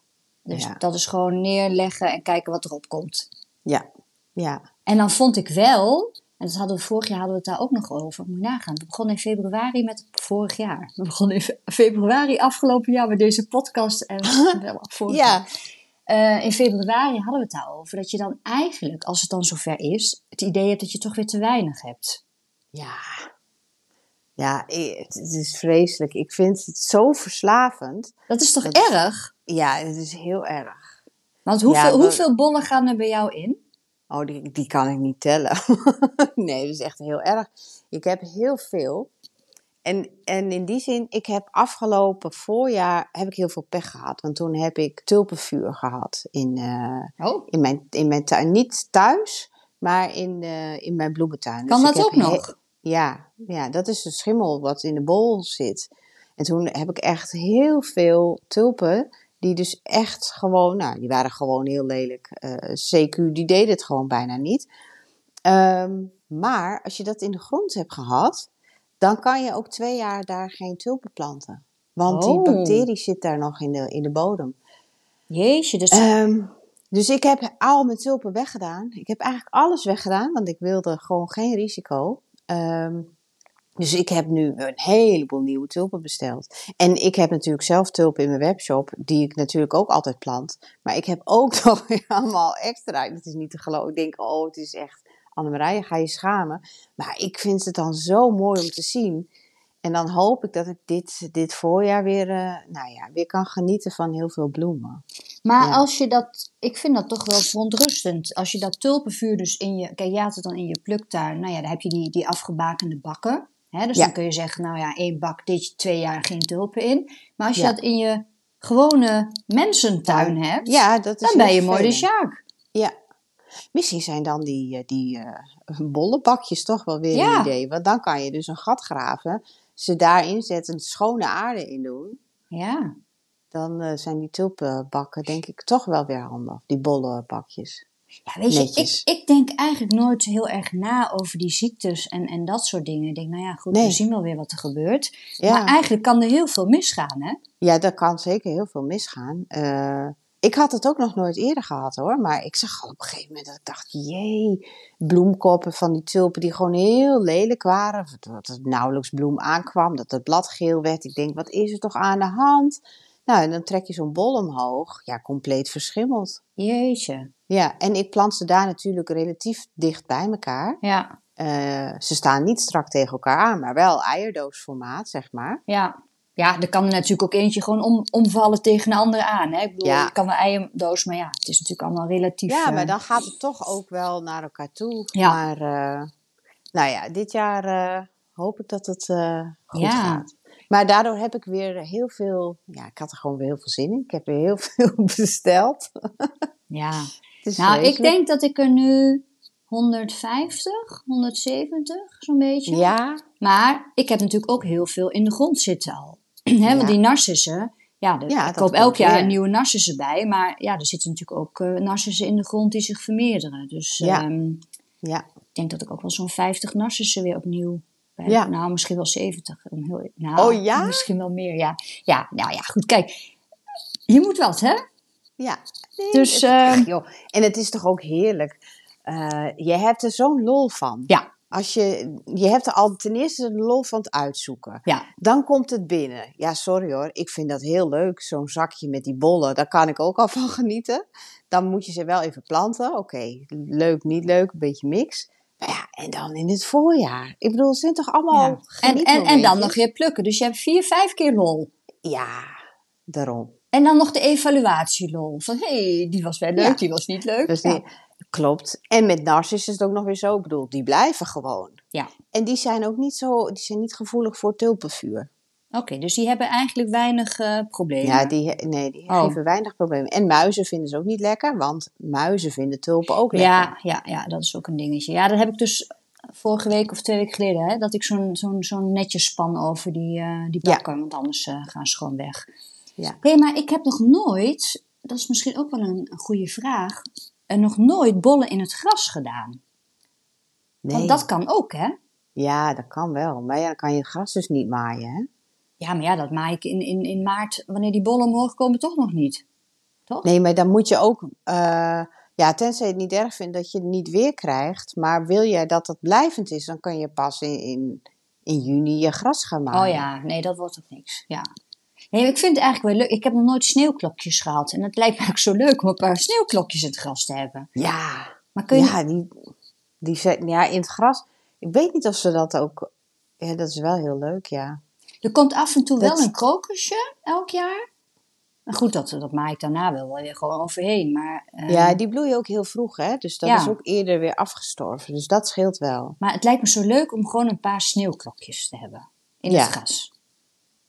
Dus Ja. dat is gewoon neerleggen en kijken wat erop komt. Ja, ja, En dan vond ik wel, en dat hadden we vorig jaar hadden we het daar ook nog over, moet je nagaan. We begonnen in februari met vorig jaar. We begonnen in fe- februari afgelopen jaar met deze podcast en wel vorig jaar. ja, Eh, in februari hadden we het daarover dat je dan eigenlijk, als het dan zover is, het idee hebt dat je toch weer te weinig hebt. ja. Ja, het het is vreselijk. Ik vind het zo verslavend. Dat is toch Dat- erg? Ja, het is heel erg. Want hoeveel, Ja, hoeveel bollen gaan er bij jou in? Oh, die, die kan ik niet tellen. nee, dat is echt heel erg. Ik heb heel veel. En, en in die zin, ik heb afgelopen voorjaar heb ik heel veel pech gehad. Want toen heb ik tulpenvuur gehad in, eh, Oh, in, mijn, in mijn tuin. Niet thuis, maar in, eh, in mijn bloementuin. kan Dus dat ook nog? Ja, ja, dat is de schimmel wat in de bol zit. En toen heb ik echt heel veel tulpen, die dus echt gewoon, nou, die waren gewoon heel lelijk. Eh, CQ, die deed het gewoon bijna niet. Ehm, maar als je dat in de grond hebt gehad, dan kan je ook twee jaar daar geen tulpen planten. Want Oh. die bacterie zit daar nog in de, in de bodem. Jeetje, dus Ehm, dus ik heb al mijn tulpen weggedaan. Ik heb eigenlijk alles weggedaan, want ik wilde gewoon geen risico. Ehm, dus ik heb nu een heleboel nieuwe tulpen besteld. En ik heb natuurlijk zelf tulpen in mijn webshop, die ik natuurlijk ook altijd plant. Maar ik heb ook nog allemaal extra. Dat is niet te geloven. Ik denk, oh, het is echt, Annemarije, ga je schamen. Maar ik vind het dan zo mooi om te zien. En dan hoop ik dat ik dit, dit voorjaar weer, eh, nou ja, weer kan genieten van heel veel bloemen. Maar Ja. als je dat, ik vind dat toch wel verontrustend. Als je dat tulpenvuur dus in je, kijk, je had het dan in je pluktuin. Nou ja, dan heb je die, die afgebakende bakken. Dus Ja. dan kun je zeggen, nou ja, één bak, dit twee jaar geen tulpen in. Maar als je Ja. dat in je gewone mensentuin hebt, Ja, dat is dan ben je mooi de. Sjaak. Ja. Misschien zijn dan die, eh, die eh bolle bakjes toch wel weer een idee. Want dan kan je dus een gat graven, ze daarin zetten, schone aarde in doen. Ja. Dan eh, zijn die tulpenbakken denk ik toch wel weer handig. Die bolle bakjes. Ja, weet je, ik, ik denk eigenlijk nooit heel erg na over die ziektes en, en dat soort dingen. Ik denk, nou ja, goed, Nee. we zien wel weer wat er gebeurt. Ja. Maar eigenlijk kan er heel veel misgaan, hè? Ja, daar kan zeker heel veel misgaan. Eh, ik had het ook nog nooit eerder gehad hoor. Maar ik zag al op een gegeven moment dat ik dacht, jee, bloemkoppen van die tulpen die gewoon heel lelijk waren. Dat er nauwelijks bloem aankwam, dat het blad geel werd. Ik denk, wat is er toch aan de hand? Nou, en dan trek je zo'n bol omhoog. Ja, compleet verschimmeld. Jeetje. Ja, en ik plant ze daar natuurlijk relatief dicht bij elkaar. Ja, Eh, ze staan niet strak tegen elkaar aan, maar wel eierdoosformaat, zeg maar. ja. Ja, er kan er natuurlijk ook eentje gewoon om, omvallen tegen een andere aan. Hè? Ik bedoel, Ja. je kan een eierdoos, maar ja, het is natuurlijk allemaal relatief. Ja, eh, maar dan gaat het toch ook wel naar elkaar toe. Ja. Maar eh, nou ja, dit jaar eh, hoop ik dat het eh, goed Ja. gaat. Maar daardoor heb ik weer heel veel, ja, ik had er gewoon weer heel veel zin in. Ik heb weer heel veel besteld. Ja. Nou, ik denk dat ik er nu 150, 170 zo'n beetje. Ja, Maar ik heb natuurlijk ook heel veel in de grond zitten al. Hè, Want die narcissen, ja, de, Ja, ik koop elk jaar weer. nieuwe narcissen bij. Maar ja, er zitten natuurlijk ook eh narcissen in de grond die zich vermeerderen. Dus Ja. ehm, ja, ik denk dat ik ook wel zo'n 50 narcissen weer opnieuw bij Ja. Nou, misschien wel 70. Om heel, nou, Oh, ja? Misschien wel meer, ja. Ja, nou ja, goed. Kijk, je moet wat, hè? Ja. Nee, Dus, het- ehm, joh. En het is toch ook heerlijk. Eh, je hebt er zo'n lol van. Ja, Als je, je hebt er al ten eerste de lol van het uitzoeken. ja. Dan komt het binnen. Ja, sorry hoor. Ik vind dat heel leuk. Zo'n zakje met die bollen. Daar kan ik ook al van genieten. Dan moet je ze wel even planten. Oké, leuk, niet leuk. Een beetje mix. Maar ja, en dan in het voorjaar. Ik bedoel, het zijn toch allemaal ja. En, en, en dan nog weer plukken. Dus je hebt vier, vijf keer lol. Ja, daarom. En dan nog de evaluatielol. Van, hé, hey, die was wel leuk, Ja. die was niet leuk. Dus Ja. die, klopt. En met narcissen is het ook nog weer zo. Ik bedoel, die blijven gewoon. Ja. En die zijn ook niet zo, die zijn niet gevoelig voor tulpenvuur. Oké, dus die hebben eigenlijk weinig eh, problemen. Ja, die, nee, die Oh. geven weinig problemen. En muizen vinden ze ook niet lekker, want muizen vinden tulpen ook lekker. ja, ja, ja, dat is ook een dingetje. Ja, dat heb ik dus vorige week of twee weken geleden, hè, dat ik zo'n zo'n zo'n netjes span over die, eh, die Ja. bakken, want anders eh, gaan ze gewoon weg. Ja. Hé, maar ik heb nog nooit, dat is misschien ook wel een, een goede vraag, en nog nooit bollen in het gras gedaan. Nee. Want dat kan ook, hè? Ja, dat kan wel. Maar ja, dan kan je het gras dus niet maaien, hè? Ja, maar ja, dat maai ik in, in, in maart, wanneer die bollen omhoog komen, toch nog niet. Toch? Nee, maar dan moet je ook... eh, ja, tenzij je het niet erg vindt dat je het niet weer krijgt. Maar wil jij dat het blijvend is, dan kan je pas in, in, in juni je gras gaan maaien. Oh ja, nee, dat wordt ook niks. Ja. Nee, ik vind het eigenlijk wel leuk. Ik heb nog nooit sneeuwklokjes gehad. En het lijkt me eigenlijk zo leuk om een paar sneeuwklokjes in het gras te hebben. Ja, Maar kun je... ja, die, die, ja, in het gras... Ik weet niet of ze dat ook... Ja, dat is wel heel leuk, ja. Er komt af en toe Dat- wel een krokusje elk jaar. Maar goed, dat, dat maak ik daarna wel weer gewoon overheen. Maar, eh, Ja, die bloeien ook heel vroeg, hè? Dus dat Ja. is ook eerder weer afgestorven. Dus dat scheelt wel. maar het lijkt me zo leuk om gewoon een paar sneeuwklokjes te hebben in Ja. het gras.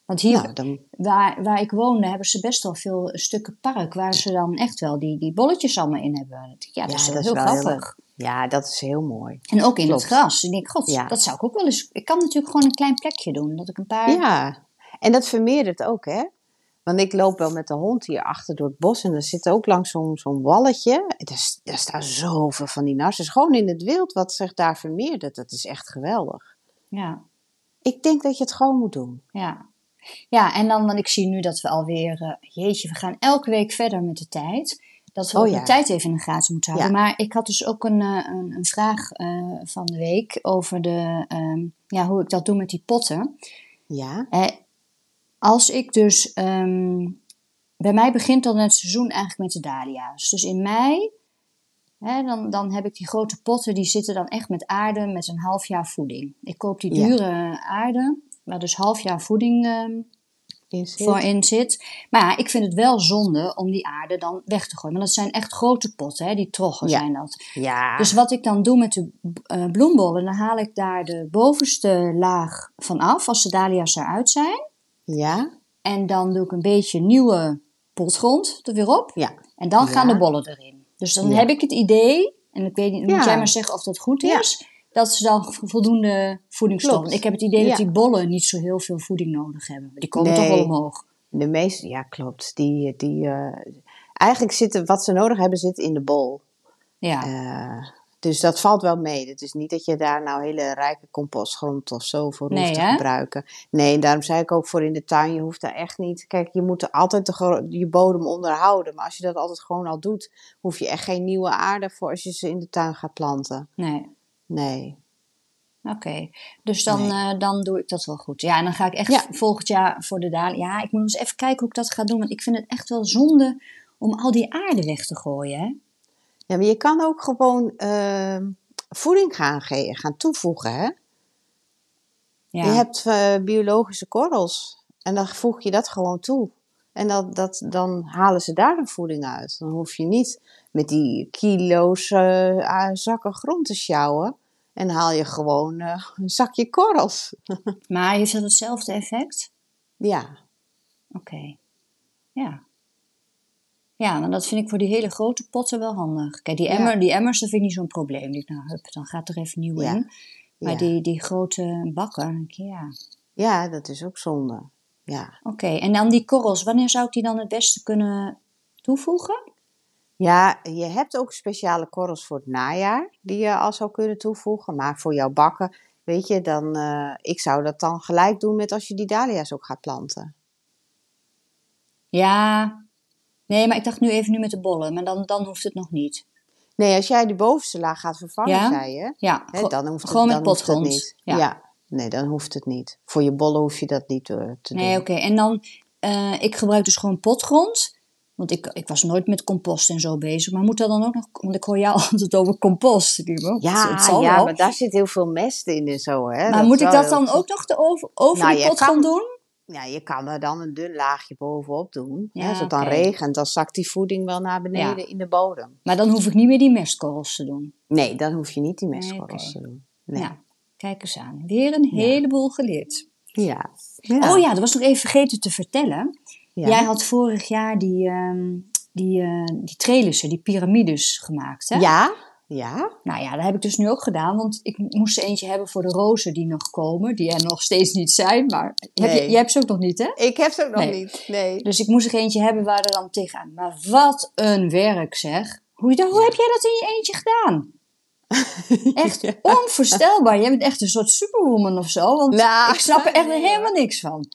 Want hier, Nou, dan, waar, waar ik woonde, hebben ze best wel veel stukken park waar ze dan echt wel die, die bolletjes allemaal in hebben. Ja, dat Ja, is wel dat is heel grappig. ja, dat is heel mooi. En ook in Klopt. het gras. Ik denk, god, Ja. dat zou ik ook wel eens... Ik kan natuurlijk gewoon een klein plekje doen. Dat ik een paar... Ja, en dat vermeerdert ook, hè? Want ik loop wel met de hond hier achter door het bos en er zit ook langs zo'n zo'n walletje. Daar, s- daar staan zoveel van die narcissen. Gewoon in het wild wat zich daar vermeerdert. Dat is echt geweldig. ja. Ik denk dat je het gewoon moet doen. Ja. Ja, en dan, want ik zie nu dat we alweer, eh, jeetje, we gaan elke week verder met de tijd. Dat we Oh ook ja. de tijd even in de gaten moeten houden. Ja. Maar ik had dus ook een, eh, een, een vraag eh, van de week over de, ehm, ja, hoe ik dat doe met die potten. Ja, als ik dus, ehm, bij mij begint dan het seizoen eigenlijk met de dahlia's. Dus in mei, hè, dan, dan heb ik die grote potten, die zitten dan echt met aarde met een half jaar voeding. Ik koop die Ja. dure aarde, waar dus half jaar voeding ehm, in voor in zit. Maar ja, ik vind het wel zonde om die aarde dan weg te gooien. Want dat zijn echt grote potten, hè? die troggen Ja. zijn dat. Ja, Dus wat ik dan doe met de eh, bloembollen, dan haal ik daar de bovenste laag van af, als de dahlia's eruit zijn. ja, En dan doe ik een beetje nieuwe potgrond er weer op. ja. En dan gaan de bollen erin. Dus dan Ja. heb ik het idee, en ik weet niet, moet jij maar zeggen of dat goed is, dat ze dan voldoende voedingsstoffen. Klopt. Ik heb het idee Ja. dat die bollen niet zo heel veel voeding nodig hebben. Maar die komen Nee. toch wel omhoog. De meeste, ja, klopt. Die, die, eh, eigenlijk zitten, wat ze nodig hebben, zit in de bol. Ja. Eh, dus dat valt wel mee. Het is niet dat je daar nou hele rijke compostgrond of zo voor hoeft te hè? gebruiken. Nee, en daarom zei ik ook voor in de tuin, je hoeft daar echt niet... Kijk, je moet altijd de, je bodem onderhouden. Maar als je dat altijd gewoon al doet, hoef je echt geen nieuwe aarde voor als je ze in de tuin gaat planten. Nee. Nee. Oké, dus dan, Nee. eh, dan doe ik dat wel goed. Ja, en dan ga ik echt Ja. volgend jaar voor de daling. Ja, ik moet eens even kijken hoe ik dat ga doen. Want ik vind het echt wel zonde om al die aarde weg te gooien. Hè? Ja, maar je kan ook gewoon ehm, voeding gaan, gaan toevoegen, hè? Ja. Je hebt eh, biologische korrels en dan voeg je dat gewoon toe. En dat, dat, dan halen ze daar de voeding uit. Dan hoef je niet met die kilo's ah, zakken grond te sjouwen. En haal je gewoon eh, een zakje korrels. Maar heeft dat hetzelfde effect? Ja, Oké. Ja. Ja, maar dat vind ik voor die hele grote potten wel handig. Kijk, die, Ja. emmer, die emmers, dat vind ik niet zo'n probleem. Ik, nou, hup, dan gaat er even nieuw Ja. in. Maar ja. die, die grote bakken, ja. ja, dat is ook zonde. Ja. Oké, en dan die korrels, wanneer zou ik die dan het beste kunnen toevoegen? Ja, je hebt ook speciale korrels voor het najaar die je al zou kunnen toevoegen. Maar voor jouw bakken, weet je, dan, eh, ik zou dat dan gelijk doen met als je die dahlia's ook gaat planten. Ja, nee, maar ik dacht nu even nu met de bollen, maar dan, dan hoeft het nog niet. Nee, als jij die bovenste laag gaat vervangen, Ja? zei je, Ja, hè, dan hoeft het, gewoon met potgrond. niet. Ja. Ja. nee, dan hoeft het niet. Voor je bollen hoef je dat niet eh, te nee, doen. oké. En dan, eh, ik gebruik dus gewoon potgrond. Want ik, ik was nooit met compost en zo bezig. Maar moet dat dan ook nog, want ik hoor jou altijd over compost. Oh, Ja, het zal ja wel. maar daar zit heel veel mest in en zo. Hè. Maar Dat moet ik dat dan goed. ook nog de over, over Nou, die je potgrond kan- doen? Ja, je kan er dan een dun laagje bovenop doen. Ja, hè. Als het dan regent, dan zakt die voeding wel naar beneden Ja. in de bodem. Maar dan hoef ik niet meer die mestkorrels te doen. Nee, dan hoef je niet die Nee, mestkorrels oké. te doen. Nee. Ja, kijk eens aan. Weer een heleboel geleerd. Ja. Oh ja, dat was nog even vergeten te vertellen. Ja. Jij had vorig jaar die, ehm die, eh die trelissen, die piramides gemaakt, hè? Ja, ja. Nou ja, dat heb ik dus nu ook gedaan, want ik moest er eentje hebben voor de rozen die nog komen, die er nog steeds niet zijn, maar heb je, jij hebt ze ook nog niet, hè? Ik heb ze ook nog Nee. niet. Nee. Dus ik moest er eentje hebben waar er dan tegenaan. Maar wat een werk zeg. Hoe, hoe heb jij dat in je eentje gedaan? Echt onvoorstelbaar. Jij bent echt een soort superwoman of zo. Want Nou, ik snap er echt helemaal niks van.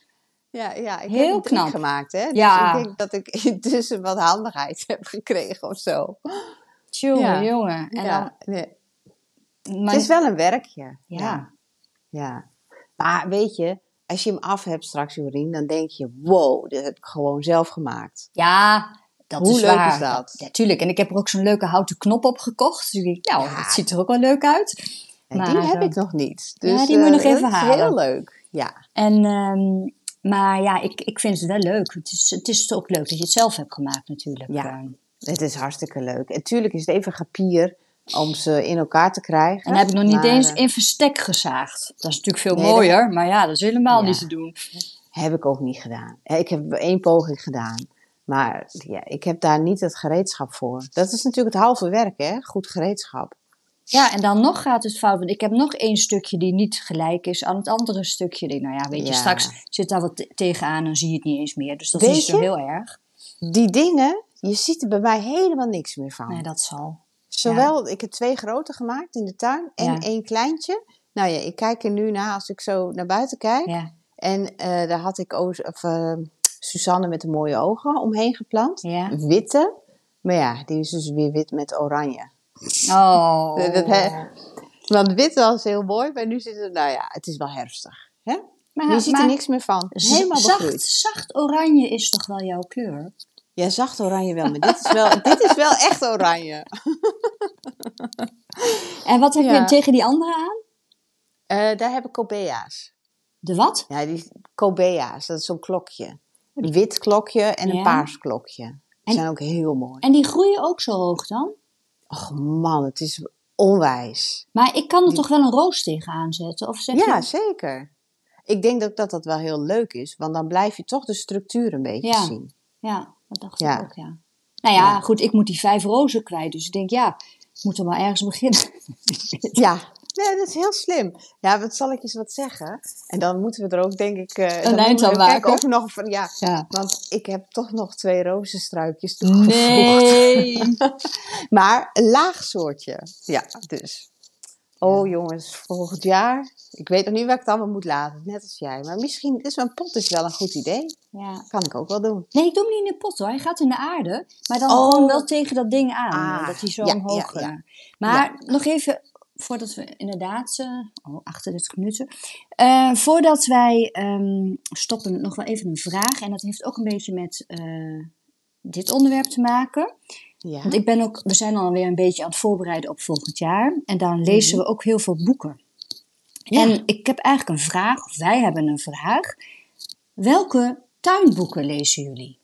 Ja, ja ik Heel heb knap. gemaakt, hè. Ja. Dus ik denk dat ik intussen wat handigheid heb gekregen of zo. Jongen, Ja. jongen. En ja, nee. dan, maar, Het is wel een werkje. ja. ja. Ja. Maar weet je, als je hem af hebt straks, Jorien, dan denk je, wow, dit heb ik gewoon zelf gemaakt. Ja, dat Hoe is leuk waar. is dat? Ja, tuurlijk. En ik heb er ook zo'n leuke houten knop op gekocht. Dus ik denk, nou, Ja. dat ziet er ook wel leuk uit. En Maar, die heb ik nog niet. ja, Dus, die moet je eh, nog even halen. heel leuk. Ja. En, ehm, maar ja, ik, ik vind het wel leuk. Het is, het is ook leuk dat je het zelf hebt gemaakt natuurlijk. Ja. Het is hartstikke leuk. En tuurlijk is het even gepier om ze in elkaar te krijgen. En dan heb ik nog niet Maar, eens in verstek gezaagd. Dat is natuurlijk veel Nee, mooier, maar ja, dat is helemaal Ja. niet te doen. Heb ik ook niet gedaan. Ik heb één poging gedaan. Maar ja, ik heb daar niet het gereedschap voor. Dat is natuurlijk het halve werk, hè? Goed gereedschap. Ja, en dan nog gaat het fout. Want ik heb nog één stukje die niet gelijk is aan het andere stukje. Denk, nou ja, weet je, Ja. straks zit daar wat te- tegenaan en zie je het niet eens meer. Dus dat Weet is niet zo heel erg. Die dingen, je ziet er bij mij helemaal niks meer van. Nee, dat zal. Zowel, ik heb twee grote gemaakt in de tuin en Ja. één kleintje. Nou ja, ik kijk er nu naar als ik zo naar buiten kijk. Ja, En eh, daar had ik of, eh, Suzanne met de mooie ogen omheen geplant. Witte. Maar ja, die is dus weer wit met oranje. Oh. Dat- he- Want wit was heel mooi, maar nu zit het, nou ja, het is wel herfstig. Hè? maar, je ziet er niks meer van. Helemaal zacht, begroeid. zacht oranje is toch wel jouw kleur? Ja, zacht oranje wel, maar dit is wel, dit is wel echt oranje. En wat heb Ja. je tegen die andere aan? Eh, daar heb ik cobea's. De wat? Ja, die cobea's, dat is zo'n klokje. Een wit klokje en een Ja. paars klokje. Die En- zijn ook heel mooi. En die groeien ook zo hoog dan? Och man, het is onwijs. Maar ik kan er toch wel een roos tegenaan zetten? Of zeg Ja, je... zeker. Ik denk dat, dat dat wel heel leuk is, want dan blijf je toch de structuur een beetje Ja. zien. Ja, dat dacht Ja. ik ook, ja. Nou ja, Ja. goed, ik moet die vijf rozen kwijt. Dus ik denk, ja, moet er maar ergens beginnen. Ja, nee, dat is heel slim. Ja, wat zal ik eens wat zeggen? En dan moeten we er ook, denk ik, eh, dan eind aan kijken maken. of nog van, ja, Ja. want ik heb toch nog twee rozenstruikjes toegevoegd. Nee. Maar een laag soortje. Ja, dus. Oh jongens, volgend jaar. Ik weet nog niet waar ik het allemaal moet laten, net als jij. Maar misschien is een pot is wel een goed idee. ja. Kan ik ook wel doen. Nee, ik doe hem niet in de pot hoor. Hij gaat in de aarde. Maar dan Oh. gewoon wel tegen dat ding aan. Ah, dat hij zo ja, omhoog... ja, ja. eh, Maar nog even, voordat we inderdaad... eh, oh, 38 minuten. Eh, voordat wij ehm, stoppen, nog wel even een vraag. En dat heeft ook een beetje met eh, dit onderwerp te maken. Ja. Want ik ben ook, we zijn alweer een beetje aan het voorbereiden op volgend jaar. En dan lezen we ook heel veel boeken. Ja. En ik heb eigenlijk een vraag, of wij hebben een vraag. Welke tuinboeken lezen jullie?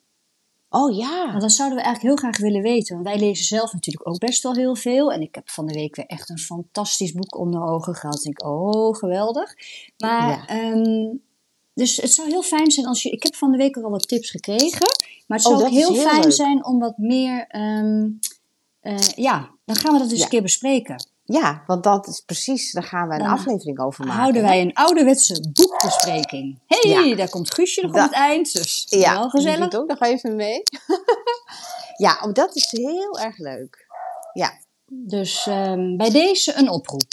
Oh ja. Want dat zouden we eigenlijk heel graag willen weten. Want wij lezen zelf natuurlijk ook best wel heel veel. En ik heb van de week weer echt een fantastisch boek onder ogen gehad. Ik denk, oh, geweldig. Maar, Ja. ehm, dus het zou heel fijn zijn als je... Ik heb van de week al wat tips gekregen. Maar het Oh, zou ook dat is heel, heel fijn leuk. zijn om wat meer... ehm, eh, ja, dan gaan we dat eens Ja. een keer bespreken. Ja, want dat is precies, daar gaan we een Dan aflevering over maken. Houden wij een ouderwetse boekbespreking. Hé, hey, Ja. daar komt Guusje nog op het eind. Dus Ja, wel gezellig. doet ook nog even mee. ja, oh, dat is heel erg leuk. Ja, Dus ehm, bij deze een oproep.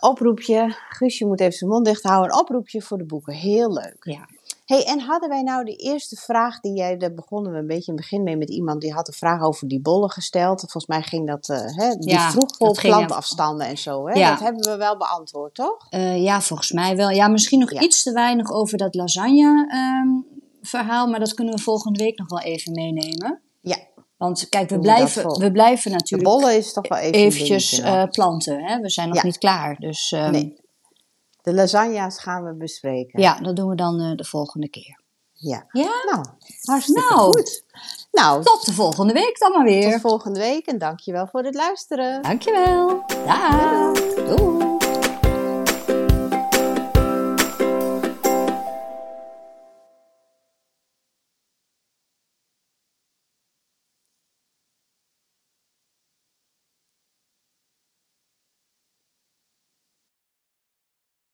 Oproepje. Guusje moet even zijn mond dicht houden. Een oproepje voor de boeken. Heel leuk. Ja. hey, en hadden wij nou de eerste vraag die jij, daar begonnen we een beetje in het begin mee met iemand die had een vraag over die bollen gesteld. Volgens mij ging dat, eh, hè, die Ja, vroeg ging, plantafstanden en zo. Hè? Ja. Dat hebben we wel beantwoord, toch? Eh, ja, volgens mij wel. Ja, misschien nog Ja. iets te weinig over dat lasagne ehm, verhaal, maar dat kunnen we volgende week nog wel even meenemen. Ja. Want kijk, we blijven, we blijven De natuurlijk bollen is toch wel even eventjes eh, planten. Hè? We zijn nog Ja. niet klaar. Dus ehm, Nee. De lasagna's gaan we bespreken. ja, dat doen we dan eh, de volgende keer. Ja. Ja? Nou, hartstikke Nou. goed. Nou, Tot de volgende week dan maar weer. tot volgende week en dankjewel voor het luisteren. Dankjewel. Daag. Doei.